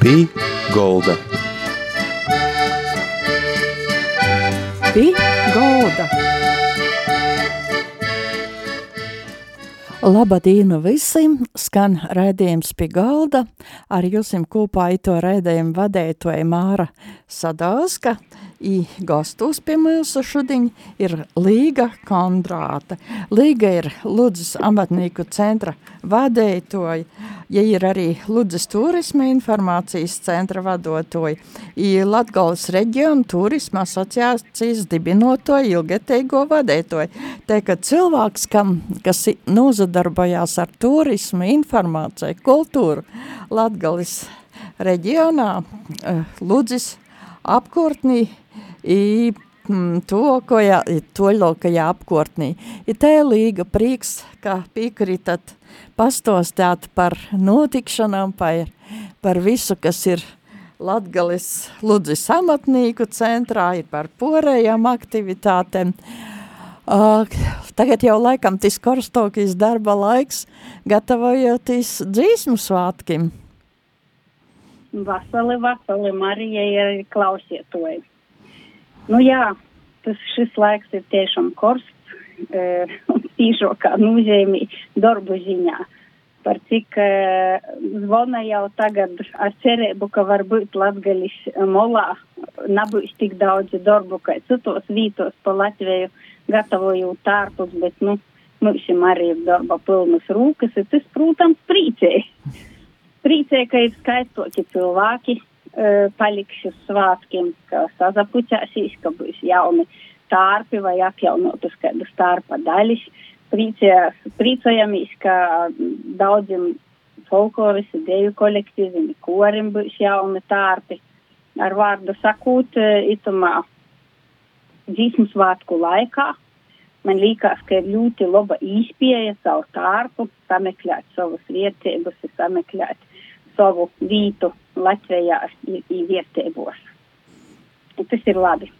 Pī Golda. Pī Golda. Labdien visiem! Skan raidījums pie galda. Ar jums kopā ito raidījumu vadētoja Māra Sadauska. I gastos pie mums šodien ir Līga Kondrāte. Līga ir Ludzes amatnieku centra vadētoja, ja ir arī Ludzes turisma informācijas centra vadotoja, i Latgales reģiona turisma asociācijas dibinotoja ilgateigo vadētoja. Te, ka cilvēks, kam, kas nozadarbojās ar turismu, informāciju, kultūru Latgales reģionā, eh, Ludzes apkurtnī, i mm, tuvākajā, toļokajā apkārtnī. Ir tā līga prieks, ka piekritat pastostāt par notikšanām, par, par visu, kas ir Latgalis Ludzis amatnīku centrā, ir par porējām aktivitātēm. Uh, tagad jau laikam tis korstokīs darba laiks, gatavojoties dzīsmu svātkim. Vasali, vasali, Marijai ir klausietoji. Nu, jā, tas šis laiks ir tiešām korsts e, un tīšākā nozīmē darbu ziņā. Par cik e, zvana jau tagad ar cerību, ka varbūt Latgalis molā nebūs tik daudz darbu, kā citos vītos pa Latviju gatavoju tārpus, bet, nu, mums arī ir darba pilnas rūkas, un tas, protams, priecē. Priecē, ka ir skaistoki cilvēki, paliks uz svātkiem, ka sazapuķēsīs, ka būs jauni tārpi vai atjaunotas kādas tārpa daļas. Priecājamies, ka daudziem folkloras ideju kolektīviem korim būs jauni tārpi. Ar vārdu sakot, itumā dzīsmu svātku laikā man liekas, ka ir ļoti laba īspēja savu tārpu, sameklēt savas vietības, sameklēt savu vītu Latvijā vietēbos. Tas ir labi.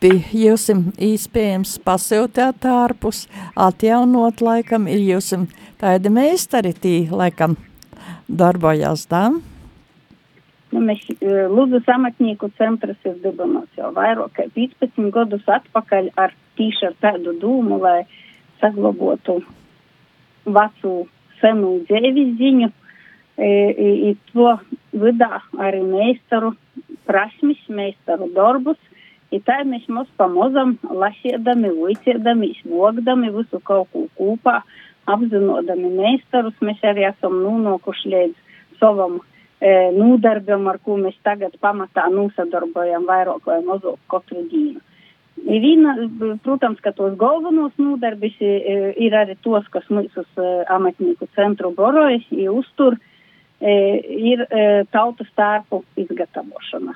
Bija jūsim īspējams pasiltēt ārpus, atjaunot laikam, ir jūsim tādi meistari tī laikam darbojās tām? Nu, mēs Lūdzu samatnieku centras ir dibināts jau vairāk kā 15 gadus atpakaļ ar tīši ar tādu dūmu, lai saglabotu vecu senu dzēvis ziņu i to vidā arī meistaru prasmis, meistaru darbus. I tā mēs mums pamozam, lasīdami, uiciedami, izvogdami visu kaut ko kopā, apzinodami meistarus, mēs arī esam nonākuši līdz savam e, nūdarbam, ar ko mēs tagad pamatā nosadarbojam vairāk vai mazāk katru dienu. Viena, protams, ka tos galvenos nodarbis ir arī tos, kas mūsu amatnieku centru boroja, uztur. Ir tautas tārpu izgatavošana.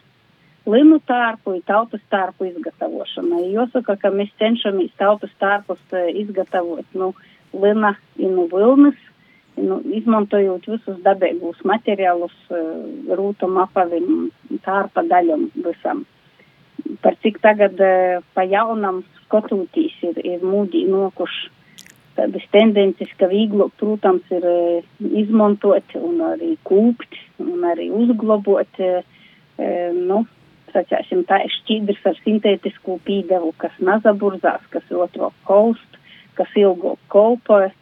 Linu tārpu ir tautas tārpu izgatavošana. Jāsaka, ka mēs cenšamies tautas tārpus e, izgatavot nu, lina inu vilnas, nu, izmantojot visus dabīgus materiālus, rūtam apavim, tārpa daļam visam. Par cik tagad pa jaunam skotūtīs ir, ir mūdī nokuši tādas tendences, ka vieglāk, protams, ir eh, izmantot un arī kūpt un arī uzglabot, e, nu, sacāsim, tā ir šķidrs ar sintētisku pīdevu, kas nazaburzās, kas otro kolst, kas ilgo kolpoja,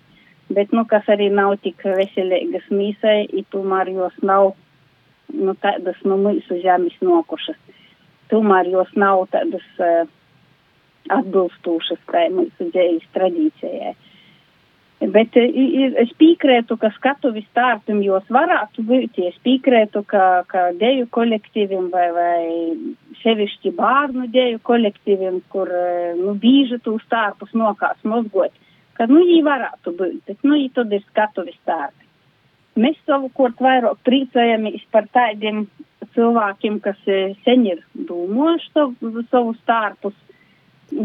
bet, nu, kas arī nav tik veselīgas mīsai, i tomēr jos nav, nu, tādas, nu, mūsu žemis nokušas. Tomēr jos nav tādas uh, atbilstošas tai mūsu dzējas tradīcijai. Bet eh, es piekrītu, ka skatuves tārpim jos varētu būt, es piekrītu, ka, ka deju kolektīviem vai, vai sevišķi bērnu deju kolektīviem, kur eh, nu, bīži tūs tārpus nokās mozgot, ka nu jī varētu būt, bet nu jī tad ir skatuves tārpi. Mēs savukārt vairāk priecājamies par tādiem cilvēkiem, kas eh, sen ir dūmojuši savus tārpus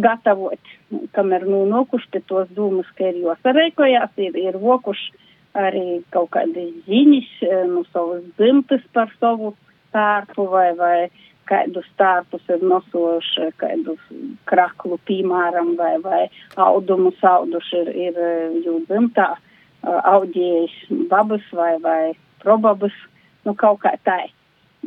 gatavot, kamēr nu nokuši tos dūmus, ka ir jāsareikojās, ir, ir vokuši arī kaut kādas ziņas, e, nu savas dzimtas par savu tārpu vai, vai kādus tārpus ir nosojuši, kādus kraklu, piemēram, vai, vai audumu sauduši ir, ir e, jū dzimtā, e, audījis babas vai, vai probabas nu kaut kā tā.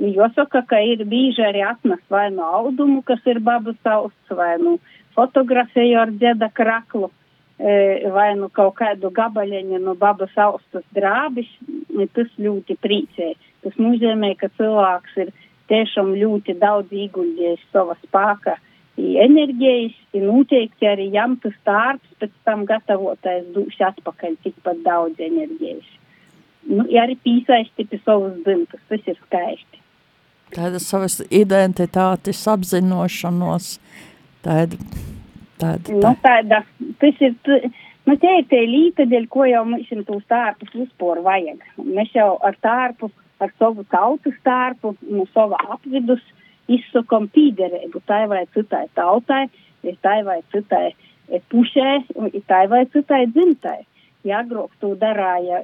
Jāsaka, ka ir bieži arī atnes vai no audumu, kas ir babas austs, vai nu fotografēju ar dzeda kraklu, e, vai nu kaut kādu gabaļiņu no babas austas drābis, tas ļoti priecē. Tas nozīmē, ka cilvēks ir tiešām ļoti daudz ieguldījis sava spēka enerģijas, ir noteikti arī jām tas darbs, pēc tam gatavotais dūš atpakaļ tikpat daudz enerģijas. Nu, ja arī pīsaisti pie savas dzimtas, tas ir skaisti. Tāda savas identitātes apzinošanos, tāda, tāda, nu, tāda, tas ir, nu, te ir tie līta, dēļ ko jau mums tos tārpus vispār vajag. Mēs jau ar tārpu, ar savu tautas tārpu, no sava apvidus, izsakam pīderību tai vai citai tautai, tai vai citai pušē, tai vai citai dzimtai. Ja to darāja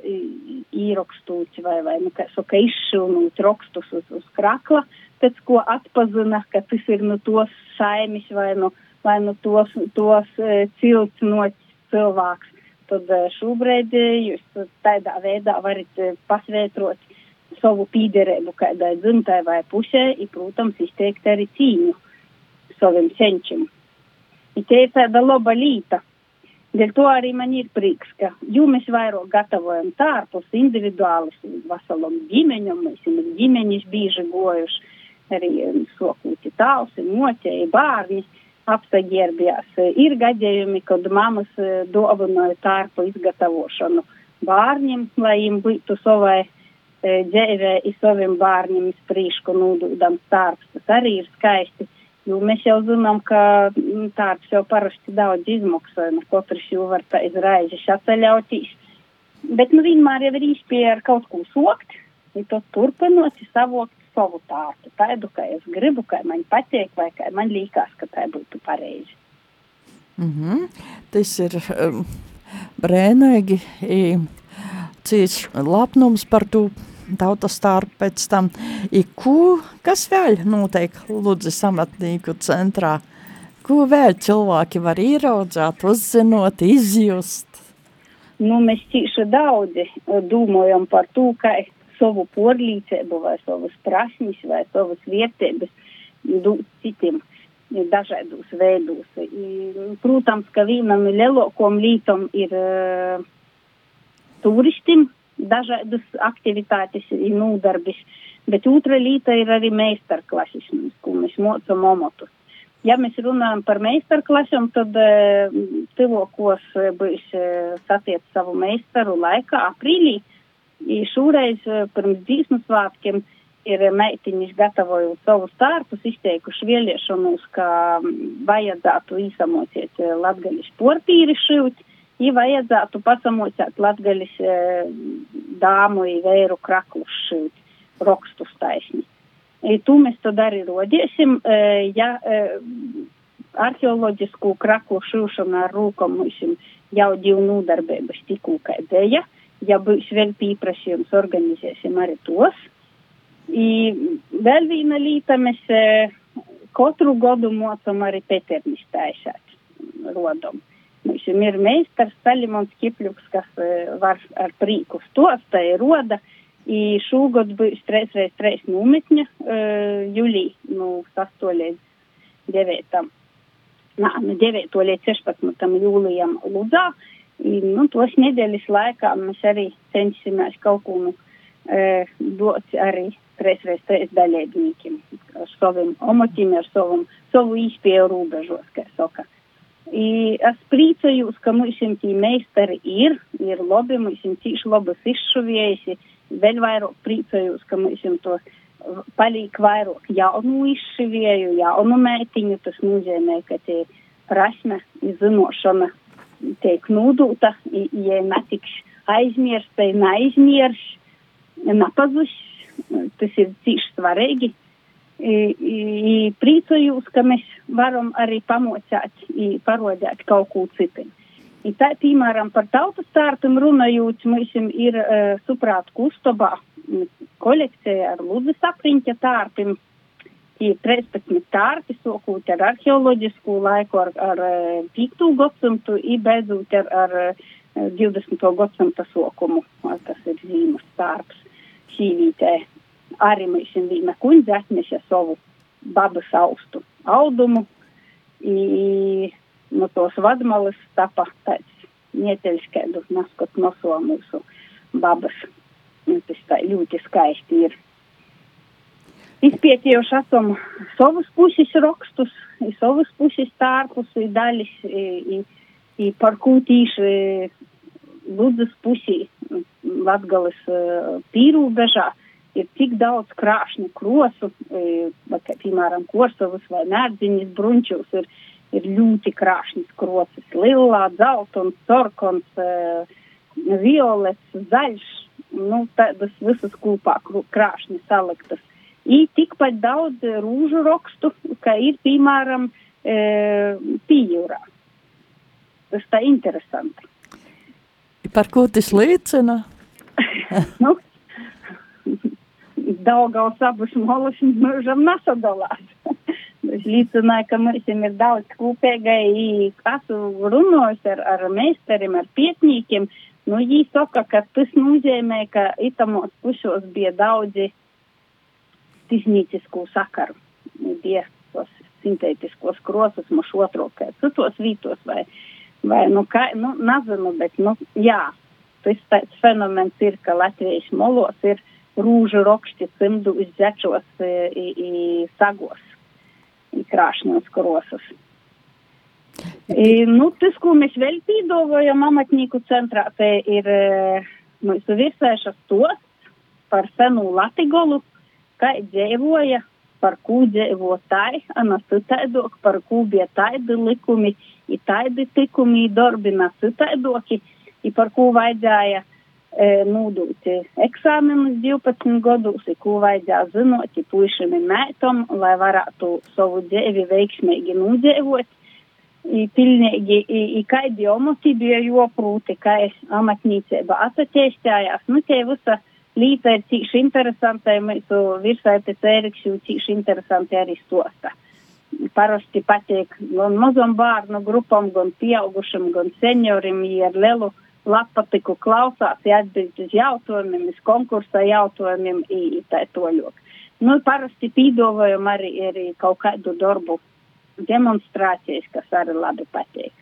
īrakstot vai, vai nu, kā saka, izšūnūt rakstus uz, uz krakla, pēc ko atpazina, ka tas ir nu tos saimis vai nu, vai nu tos, tos e, cilts no cilvēks. Tad e, šobrīd e, jūs tādā veidā varat pasvētrot savu pīderību kādai dzimtai vai pusē, ir, protams, izteikt arī cīņu saviem senčiem. I te ir tāda laba līta. Dēļ to arī man ir prieks, ka jo mēs vairāk gatavojam tārpus individuālus veselam ģimeņam, mēs ir ģimeņas bieži gojuši, arī sokūti tāls, moķēji, bārni apsaģērbjās. Ir gadījumi, kad mammas dāvanoja tārpu izgatavošanu bārņiem, lai viņiem būtu savai dzīvē i saviem bērniem sprīšku nūdūdam starps. Tas arī ir skaisti, jo mēs jau zinām, ka tāds jau parasti daudz izmaksā, nu katrs jau var tā izraizi atceļautīs. Bet nu vienmēr jau ir īspēja ar kaut ko sokt, ja to turpinot, savokt savu tārtu, tādu, kā es gribu, kā man patīk, vai kā man liekas, ka tā būtu pareizi. Mm -hmm. Tas ir um, brēnīgi. Cits lapnums par to tautas starp pēc tam. I ko, kas vēl notiek Ludzes amatnieku centrā? Ko vēl cilvēki var ieraudzēt, uzzinot, izjust? Nu, mēs tieši daudzi domājam par to, kā savu porlīcību vai savas prasmes vai savas vietības dot citiem dažādos veidos. Protams, ka vienam no lielākajām lietām ir uh, turistim, dažādas aktivitātes, nodarbis, bet otra lieta ir arī meistarklases, ko mēs mocam omotus. Ja mēs runājam par meistarklasēm, tad uh, tuvokos uh, būs uh, satiec savu meistaru laikā aprīlī. Šoreiz pirms dzīsmu svātkiem ir meitiņas gatavojot savus tārpus, izteikuši vēlēšanos, ka vajadzētu īsamociet latgaļu sportīri šūt ja vajadzētu pasamocēt latgaļas e, dāmu i vēru kraklus šeit rokstus taisni. I tu mēs tad arī rodiesim, e, ja e, arheoloģisku kraklu šūšanu ar rūkom mums jau divu nūdarbības tikū kā dēja, ja būs vēl pīprasījums, organizēsim arī tos. I vēl viena līta mēs e, katru godu mocam arī Peternis taisāt rodom. Mums ir meistars Salimons Kipļuks, kas uh, var ar prīku stosta ir roda. I šogad būs 3x3 nometņa jūlī, nu, 8 līdz 9. Nā, nu, 9. līdz 16. jūlijam Ludzā. I, nu, tos nedēļas laikā mēs arī cenšamies kaut ko nu, uh, dot arī 3x3 dalībniekiem ar saviem omotīm, ar savam, savu īspēju rūbežos, kā saka. I es priecājos, ka mums šī meistari ir, ir labi, mums cīši labas izšuviesi, vēl vairāk priecājos, ka mums to palīk vairāk jaunu izšuvieju, jaunu meitiņu, tas nozīmē, ka tie prasme, zinošana tiek nūdūta, ja netiks aizmirsta, neaizmirs, nepazus, tas ir cīši svarīgi priecājos, ka mēs varam arī pamocēt, parodēt kaut ko citu. I tā, piemēram, par tautas tārtum runājot, mums ir uh, suprāt kustobā kolekcija ar Lūdzes apriņķa tārpim. Ir 13 tārpi, sokot ar arheoloģisku laiku, ar, ar 5. gadsimtu, i beidzot ar, ar 20. gadsimta sokumu. Tas ir zīmes tārps šīvītē. arī mēs viena kundze atneša savu babas austu audumu, i no tos vadmalas tapa tāds nieteļs, kādu naskot noso mūsu babas. Un tas tā ļoti skaisti ir. Izpētījuši esam savus puses rakstus, savus puses tārpus, daļas, i, i par ko tīši Ludzas pusī, Latgales pīrūbežā, ir tik daudz krāšņu krosu, vai, kā, piemēram, korsovas vai nērdziņas bruņķus, ir, ir ļoti krāšņas krosas, lilā, dzeltons, sorkons, violets, zaļš, nu, tādas visas kopā krāšņi saliktas. Ir tikpat daudz rūžu rakstu, kā ir, piemēram, pījūrā. Tas tā interesanti. Par ko tas liecina? nu, Daugaus abus molus mūžam nesadalās. Es līdzināju, ka mums ir daudz kopīgai, esmu runājis ar, ar meistariem, ar pietnīkiem. Nu, viņi saka, ka tas nozīmē, ka itamos pušos bija daudzi tiznīcisku sakaru. Bija tos sintētiskos krosus, moš otro, kā citos vītos vai, vai, nu, kā, nu, nezinu, bet, nu, jā, tas tāds fenomens ir, ka Latvijas molos ir rūžu rokšķi cimdu izzečos i, i sagos, i krāšņos krosas. I, nu, tas, ko mēs vēl pīdovojam amatnieku centrā, te ir mūsu virsēšas tos par senu Latigolu, kā dzēvoja, par ko dzēvo tai, ana citaidok, par ko bija taidi likumi, i taidi tikumi, darbina citaidoki, i par ko vajadzēja nūdūt eksāmenus 12 gados, ko vajadzēja zinot puišiem un mētam, lai varētu savu dzīvi veiksmīgi nūdzīvot. I pilnīgi, kādi omoti bija joprūti, kā amatnīcība attīstījās, nu tie visa līta ir cīši interesanta, mūsu virsētas Ēriks jau cīši interesanti arī stosta. Parasti patīk gan mazam bērnu grupam, gan pieaugušam, gan seniorim, ja ar lielu lapatiku klausās, ja atbild uz jautājumiem, uz konkursa jautājumiem, tā toļok. Nu, parasti pīdovojam arī, arī kaut kādu darbu demonstrācijas, kas arī labi patīk.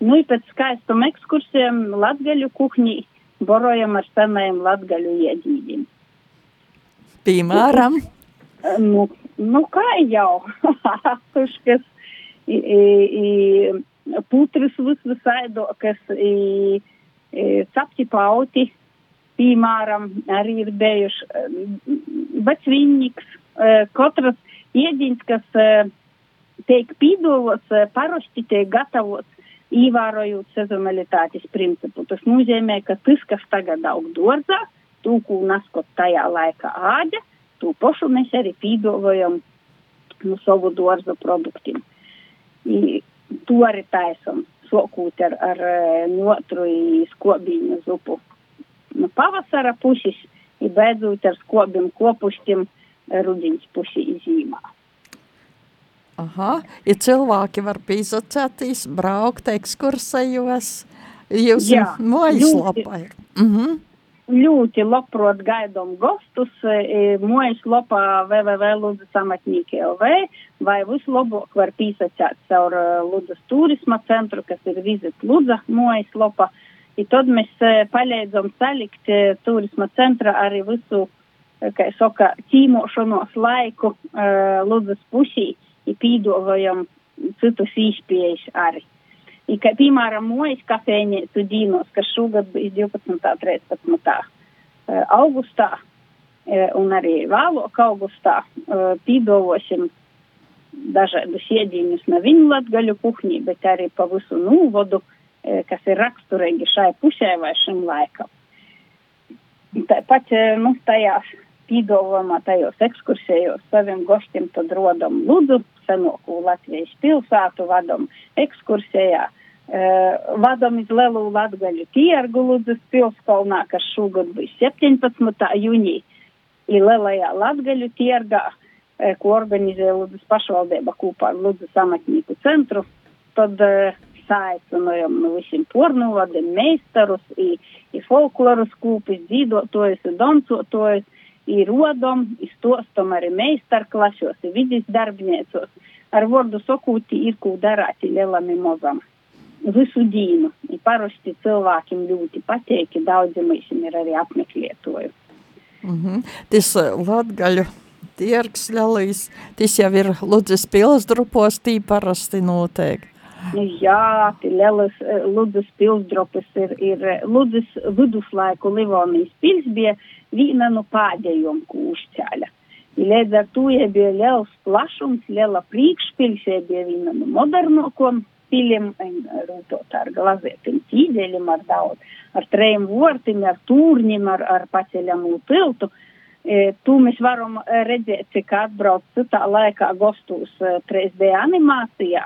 Nu, pēc skaistam ekskursiem latgaļu kuhņī borojam ar senajiem latgaļu iedīdim. Piemēram? Nu, nu kā jau, tuškas, i, i, putras vis visaidokas, i, sapti pauti, piemēram, arī ir bijuši, bet svinniks, katras iediņas, kas tiek pīdovots, parasti tiek gatavots, ievērojot sezonalitātes principu. Tas nozīmē, ka tas, kas tagad aug dārzā, to, ko naskot tajā laikā āda, to pašu mēs arī pīdovojam no savu dārza produktiem. I, to arī taisam sokūt ar, ar notru skobīņu zupu no pavasara puses, i beidzot ar skobiem kopustiem rudiņas pusī zīmā. Aha, ja cilvēki var pīzacētīs, braukt ekskursējos, jūs mājaslapā ir. Mhm. Ļoti labprot gaidām gostus, mūjas lapā www.lūdzasamatnīki.lv vai vislabāk var pīsacēt caur Lūdzas turisma centru, kas ir Vizit Lūdza mūjas lapa. I tad mēs palīdzam salikt turisma centra arī visu, kā saka, tīmošanos laiku Lūdzas pusī i pīdovojam citus īspējas arī. I, kā, piemēram, mojas kafejnīcu dīnos, kas šogad bija 12. 13. augustā un arī vēlāk augustā pīdovosim dažādus iedīņus no viņu latgaļu kuhņī, bet arī pa visu nūvodu, kas ir raksturīgi šai pusē vai šim laikam. Tāpat, nu, tajās pīdolojumā tajos ekskursējos saviem goštiem, tad rodam Ludu, senoko Latvijas pilsētu, vadam ekskursējā, uh, vadam iz Lelu Latgaļu tiergu Ludzas pilskalnā, kas šogad bija 17. jūnija, i Lelajā Latgaļu tiergā, uh, ko organizē Ludzas pašvaldība kopā ar Ludzas amatnieku centru, tad uh, saicinojam no visiem pornovadiem meistarus, i, i folkloras kūpis, dzīvotojus, i dancotājus, īrodom, izstostom arī meistarklašos, vidis darbniecos. Ar vārdu sakūti ir, ko darāt lielam un mozam. Visu dīnu. I parasti cilvēkiem ļoti patīk, daudzi mēs ir arī apmeklētoju. Mm -hmm. Tas latgaļu tirgs ļalīs, tas jau ir Ludzes pilsdrupos tī parasti noteikti. Nu, jā, lielas Ludzes pilsdropas ir, ir Ludzes viduslaiku Livonijas pils bija viena no pēdējiem, ko uzceļa. Līdz ar to ja bija liels plašums, liela priekšpils, ja bija viena no modernākajām pilim, rūtot ar glazētiem tīdeļiem, ar daudz, ar trejiem vortim, ar tūrņiem, ar, ar paceļamu tiltu. E, tu mēs varam redzēt, cik atbrauc citā laikā gostos 3D animācijā,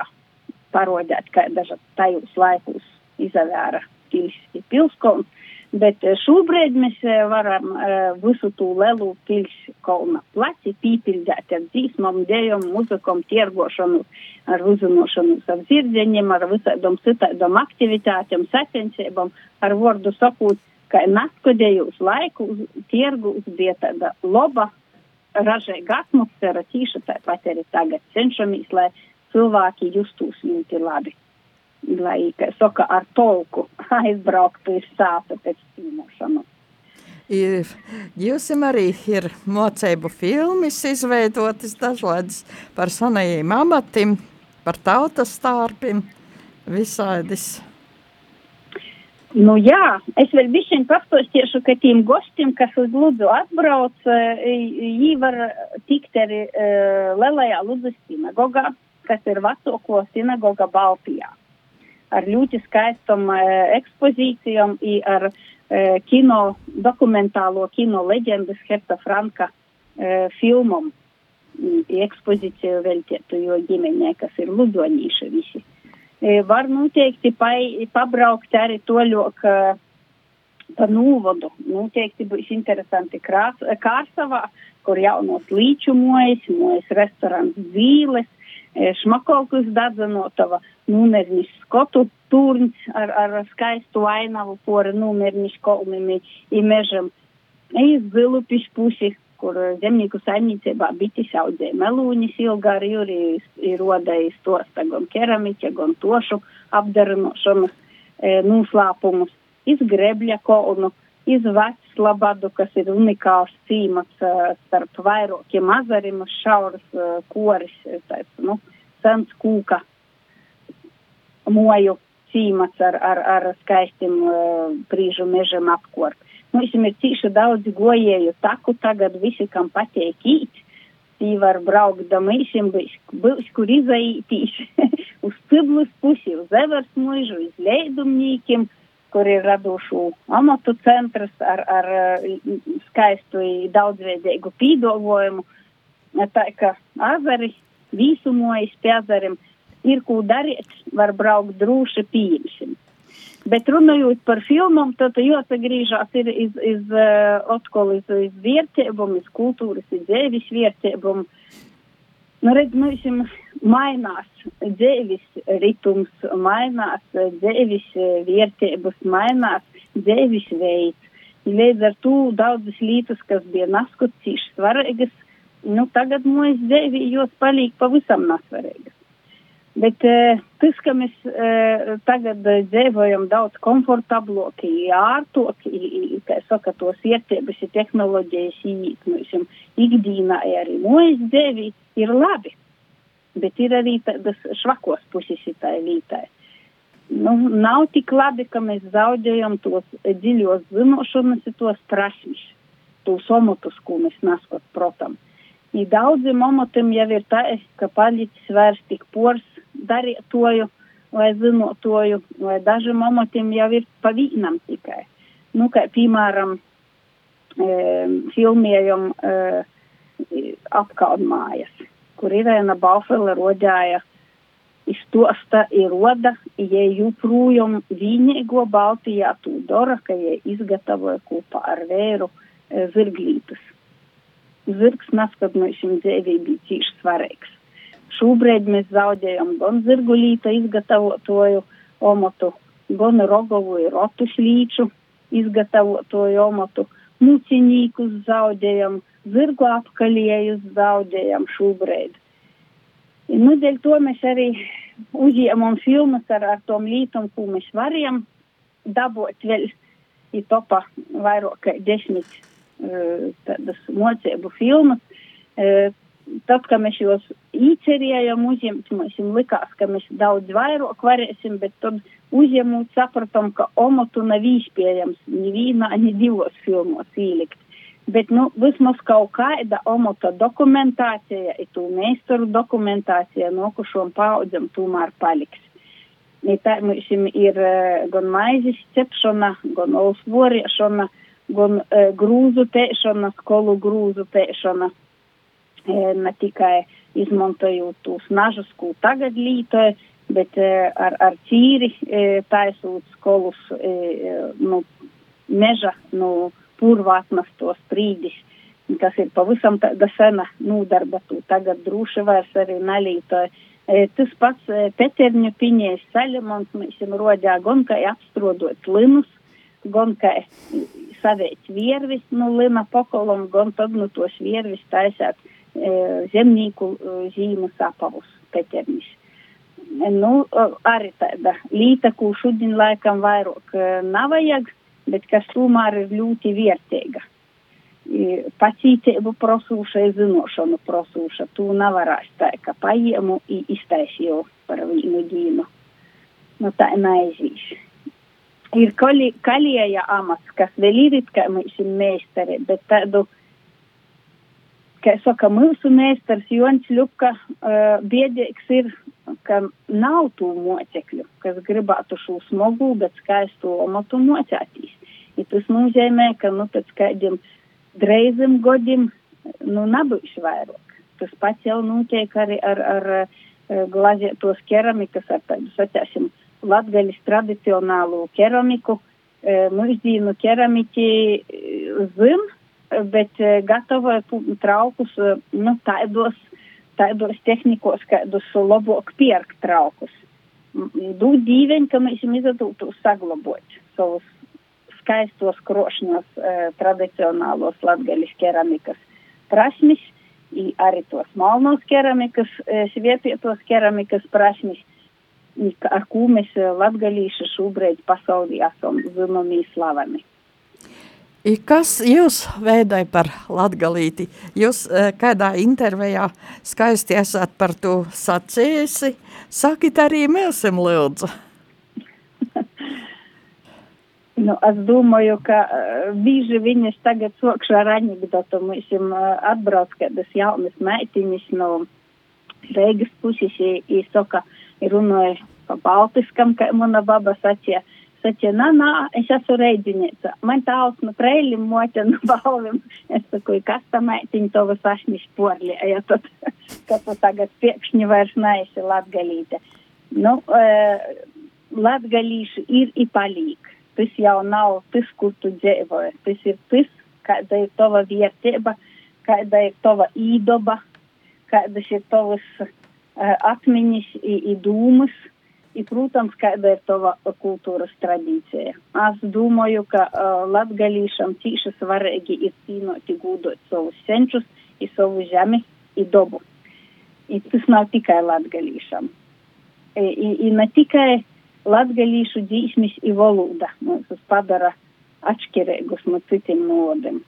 parodēt, kā dažādi tajos laikos izavēra pilskons Bet eh, šobrīd mēs eh, varam eh, visu to lielu pilskalna placi pīpildēt ar dzīsmam, dejom, muzikom, tiergošanu, ar uzinošanu ar zirdziņiem, ar visādom citādom aktivitātiem, sacensībām, ar vārdu sakot, ka naskodējus laiku tirgus bija tāda loba, ražīga atmosfēra, tīša tāpat arī tagad cenšamies, lai cilvēki justos ļoti labi lai, kā saka, ar tolku aizbrauktu uz sāta pēc cīnošanas. Ir, jūs arī ir mocību filmas izveidotas dažādas par sanajiem amatiem, par tautas stārpiem, visādis. Nu jā, es vēl bišķiņ pastāstīšu, ka tiem gostiem, kas uz Ludzu atbrauc, jī var tikt arī uh, Lelajā Ludzas sinagogā, kas ir vecāko sinagoga Baltijā ar ļoti skaistam e, ekspozīcijām, ar e, kino, dokumentālo kino leģendas Herta Franka e, filmam. Ekspozīciju veltietu jo ģimenē, kas ir ludonīši visi. E, var noteikti pai, pabraukt arī toļok e, pa nūvodu. Noteikti būs interesanti krās, Kārsavā, kur jaunos līču mojas, mojas restorāns Zīles, šmakolkus dadzenotava, numernis skotu turns ar, ar skaistu ainavu pori numernis kolmimi i mežam. Iz zilupiš pusi, kur zemnieku saimniecībā bitis audzēja melūņas ilgāri jūri, ir rodējis tos gan keramiķa, gan tošu apdarinošanas e, noslēpumus, iz grebļa kolnu, iz vecs labadu, kas ir unikāls cīmats uh, starp vairākiem azarim, šauras uh, koris, tāds, nu, sens kūka moju cīmats ar, ar, ar skaistiem uh, brīžu mežam apkort. Mums ir cīši daudz gojēju taku, tagad visi, kam patīk īt, tī var braukt damīšiem, būs kur izaītīs uz Ciblus pusi, uz Evers muižu, uz Leidumnīkiem, kur ir radušu amatu centrs ar, ar skaistu daudzveidīgu pīdolojumu. Tā kā azari vīsumojas pie azariem ir ko darīt, var braukt droši pieņemsim. Bet runājot par filmām, tad jāsagrīžās ir iz, iz, uh, atkal iz, iz vērtībām, iz kultūras, iz dzēvis vērtībām. Nu, redz, mēs mainās dzēvis ritums, mainās dzēvis vērtības, mainās dzēvis veids. Līdz ar to daudzas lietas, kas bija naskucīši svarīgas, nu, tagad mūsu dzēvi jos palīk pavisam nasvarīgas. Bet uh, tas, ka mēs uh, tagad uh, dzīvojam daudz komfortablāk, ārtāk, kā saka, tos ietības, tehnoloģijas, īstenībā ikdienā arī mūsu dzīvi ir labi. Bet ir arī tādas švakos puses tā lītai. Nu, nav tik labi, ka mēs zaudējam tos dziļos zinošanas, tos prasmes, tos omotus, ko mēs naskot, protams. I daudziem omotam jau ir tā, ka palicis vairs tik pors darītoju vai zinotoju, vai dažiem omatiem jau ir pa vīnam tikai. Nu, kā piemēram, e, filmējam e, apkalmājas, kur Irēna Baufela rodāja izstosta ir roda, ja joprojām vienīgo Baltijā tū dara, ka ja izgatavoja kopā ar vēru e, zirglītus. Zirgs naskot no šim dzēvī bija cīši svarīgs. Šobrīd mēs zaudējam gan zirgulīta izgatavotoju omotu, gan rogovu ir rotu šlīču izgatavotoju omotu. mucinīkus zaudējam, zirgu apkalējus zaudējam šobrīd. Nu, dēļ to mēs arī uzņēmām filmas ar, ar tom lītum, ko mēs varējām dabūt vēl ir topā vairāk kā desmit uh, tādas mocību filmas. Uh, tad, kad mēs jūs īcerējām uzņemt, mums likās, ka mēs daudz vairāk varēsim, bet tad uzņemot sapratam, ka omotu nav īspējams nevienā, ne divos filmos ielikt. Bet, nu, vismaz kaut kāda omota dokumentācija, itu meistaru dokumentācija nokušom paudzam tomēr paliks. Ja tā mums ir gan maizes cepšana, gan olas voriešana, gan uh, grūzu pēšana, skolu grūzu pēšana. E, ne tikai izmantojot tos nažus, ko tagad lītoja, bet e, ar, ar cīri e, taisot skolus, e, nu, meža, nu, purvātnas tos sprīdis, kas ir pavisam tāda sena nūdarba, tu tagad droši vairs arī nalītoja. E, tas pats e, Peterņu piņēs Saļamons mēs jam rodjā gan kā apstrodot linus, gan kā savēt viervis nu, lina pokolom, gan tad nu tos viervis taisāt E, zemnieku zīmes apavus Peternis. Nu, arī tāda līta, ko šodien laikam vairāk nav vajag, bet kas tomēr ir ļoti vērtīga. Pacītību prosūša, zinošanu prosūša, tu nevarēs tā, ka paēmu i iztaisīju par vienu dienu. Nu, tā neaizīs. Ir kalieja amats, kas vēl ir, kā mēs esam meistari, bet tādu. Uh, kā saka, mūsu meistars Jons Ļuka uh, biedīgs ir, ka nav tū mocekļu, kas gribētu šo smogu, bet skaistu omatu mocētīs. I tas nozīmē, ka, nu, pēc kādiem dreizim godim, nu, nebūs vairāk. Tas pats jau notiek arī ar, ar, ar uh, glazētos keramikas, ar tādu, sacēsim, latgaļas tradicionālu keramiku. Uh, mūsdienu keramiķi uh, zin, bet eh, gatavoja traukus eh, nu, tādos, tādos tehnikos, kādus labāk pierkt traukus. Dūt dīveņi, ka mēs jums izdodētu saglabot savus skaistos krošņos eh, tradicionālos latgaļas keramikas prasmes, arī tos malnos keramikas, svietietos keramikas prasmes, ar ko mēs latgaļīši šobrīd pasaulī esam zināmi slavami. I kas jūs veidai par latgalīti? Jūs e, kādā intervijā skaisti esat par to sacījusi. Sakit arī mēsim lūdzu. nu, es domāju, ka uh, bieži viņas tagad sokšu ar anekdotu. Mēs jums uh, atbrauc kādas jaunas meitiņas no Reigas puses, i saka, runāja pa baltiskam, kā mana baba sacīja. Saķi, nā, nā, es esmu reidzinīca. Man tāls no preilim moķa no balvim. Es saku, kas tam meitiņ to vas ašņi šporli, ja tad, ka tu tagad piekšņi vairs neesi latgalīte. Nu, e, latgalīši ir i palīk. Tas jau nav tas, kur tu dzīvoji. Tas ir tas, kāda ir tava vērtība, kāda ir tava īdoba, kādas ir tavas uh, atmiņas i, i dūmas i, protams, kāda ir tava kultūras tradīcija. Es domāju, ka uh, latgalīšam tīši svarīgi ir cīnoti gūdot savus senčus, i savu žemi, i dobu. I tas nav tikai latgalīšam. I, i, i ne tikai latgalīšu dzīsmis i valoda mums padara atšķirīgus no citiem novadiem.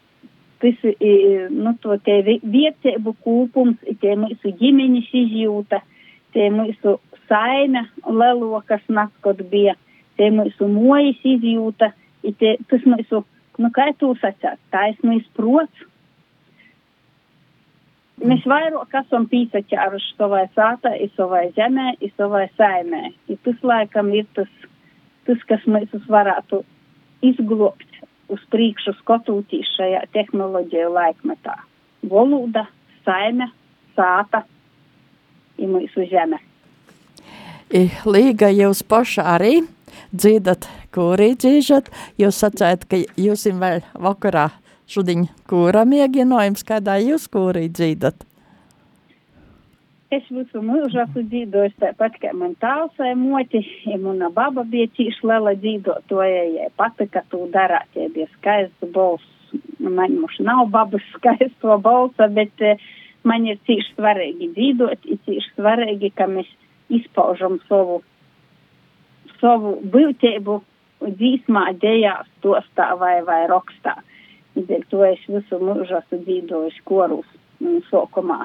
Tas, i, nu, vietēbu kūpums, tie mūsu ģimeņas izjūta, tie mūsu saime lelo, kas nakot bija, te mūsu mojas izjūta, te, tas mūsu, nu kā tu sacāt, taisnīs prots. Mēs vairāk esam pīsaķāruši savai sātā, i savai zemē, i savai saimē. I tas laikam ir tas, tas kas mēs varētu izglobt uz priekšu skatoties šajā tehnoloģiju laikmetā. Valoda, saime, sāta i mūsu zeme. Līga jūs paši arī dziedat, kūrī dzīžat. Jūs sacējat, ka jūs vēl vakarā šodien kūra mēģinājums, kādā jūs kūrī dzīdat. Es visu mūžu esmu dzīvojis tāpat, kā man tāls vai moti, ja mana baba bija tīši lela dzīvotoja, ja patika to darāt, ja bija skaists balss man mums nav babas skaisto balsa, bet uh, man ir cīši svarīgi dzīvot, ir cīši svarīgi, ka mēs izpaužam savu, savu būtību dzīsmā, dejās, tostā vai, vai rokstā. Dēļ to es visu mūžu esmu dzīvojis korus sokumā.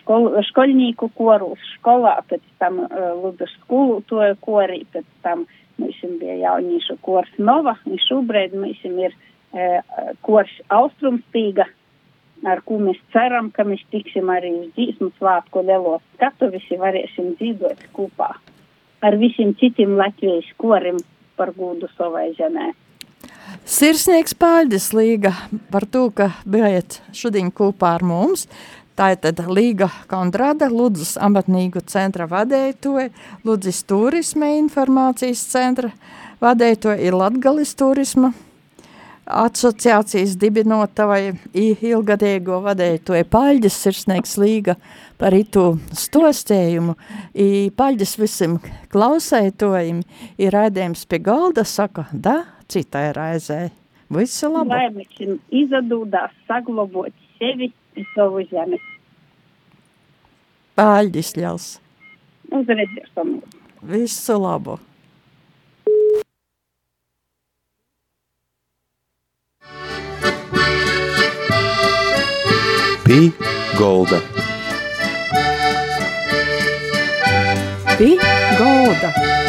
Škol, školnieku korus skolā, pēc tam uh, Ludas skolu to korī, pēc tam mums bija jauniešu kors Nova, un šobrīd mums ir uh, kors Austrumspīga, ar ko mēs ceram, ka mēs tiksim arī uz dzīsmu svātku lielos skatu, visi varēsim dzīvot kopā ar visiem citiem Latvijas korim par gūdu savai zemē. Sirsnieks Pāļģis Līga par to, ka bijat šodien kopā ar mums. Tā ir tad Līga Kondrada, Ludzas amatnīgu centra vadētoja, Ludzas turisma informācijas centra vadētoja, ir Latgalis turisma asociācijas dibinotavai ilgadēgo vadētoja Paļģis sirsnieks Līga par itu stostējumu. I Paļģis visam klausētojim ir raidījums pie galda, saka, da, citai raizē. Visu labu. Lai mēs izadūdās saglabot sevi un savu zemi. Paļģis ļaus. Uz redzēšanu. Visu labu. Pī Golda. Pī Golda.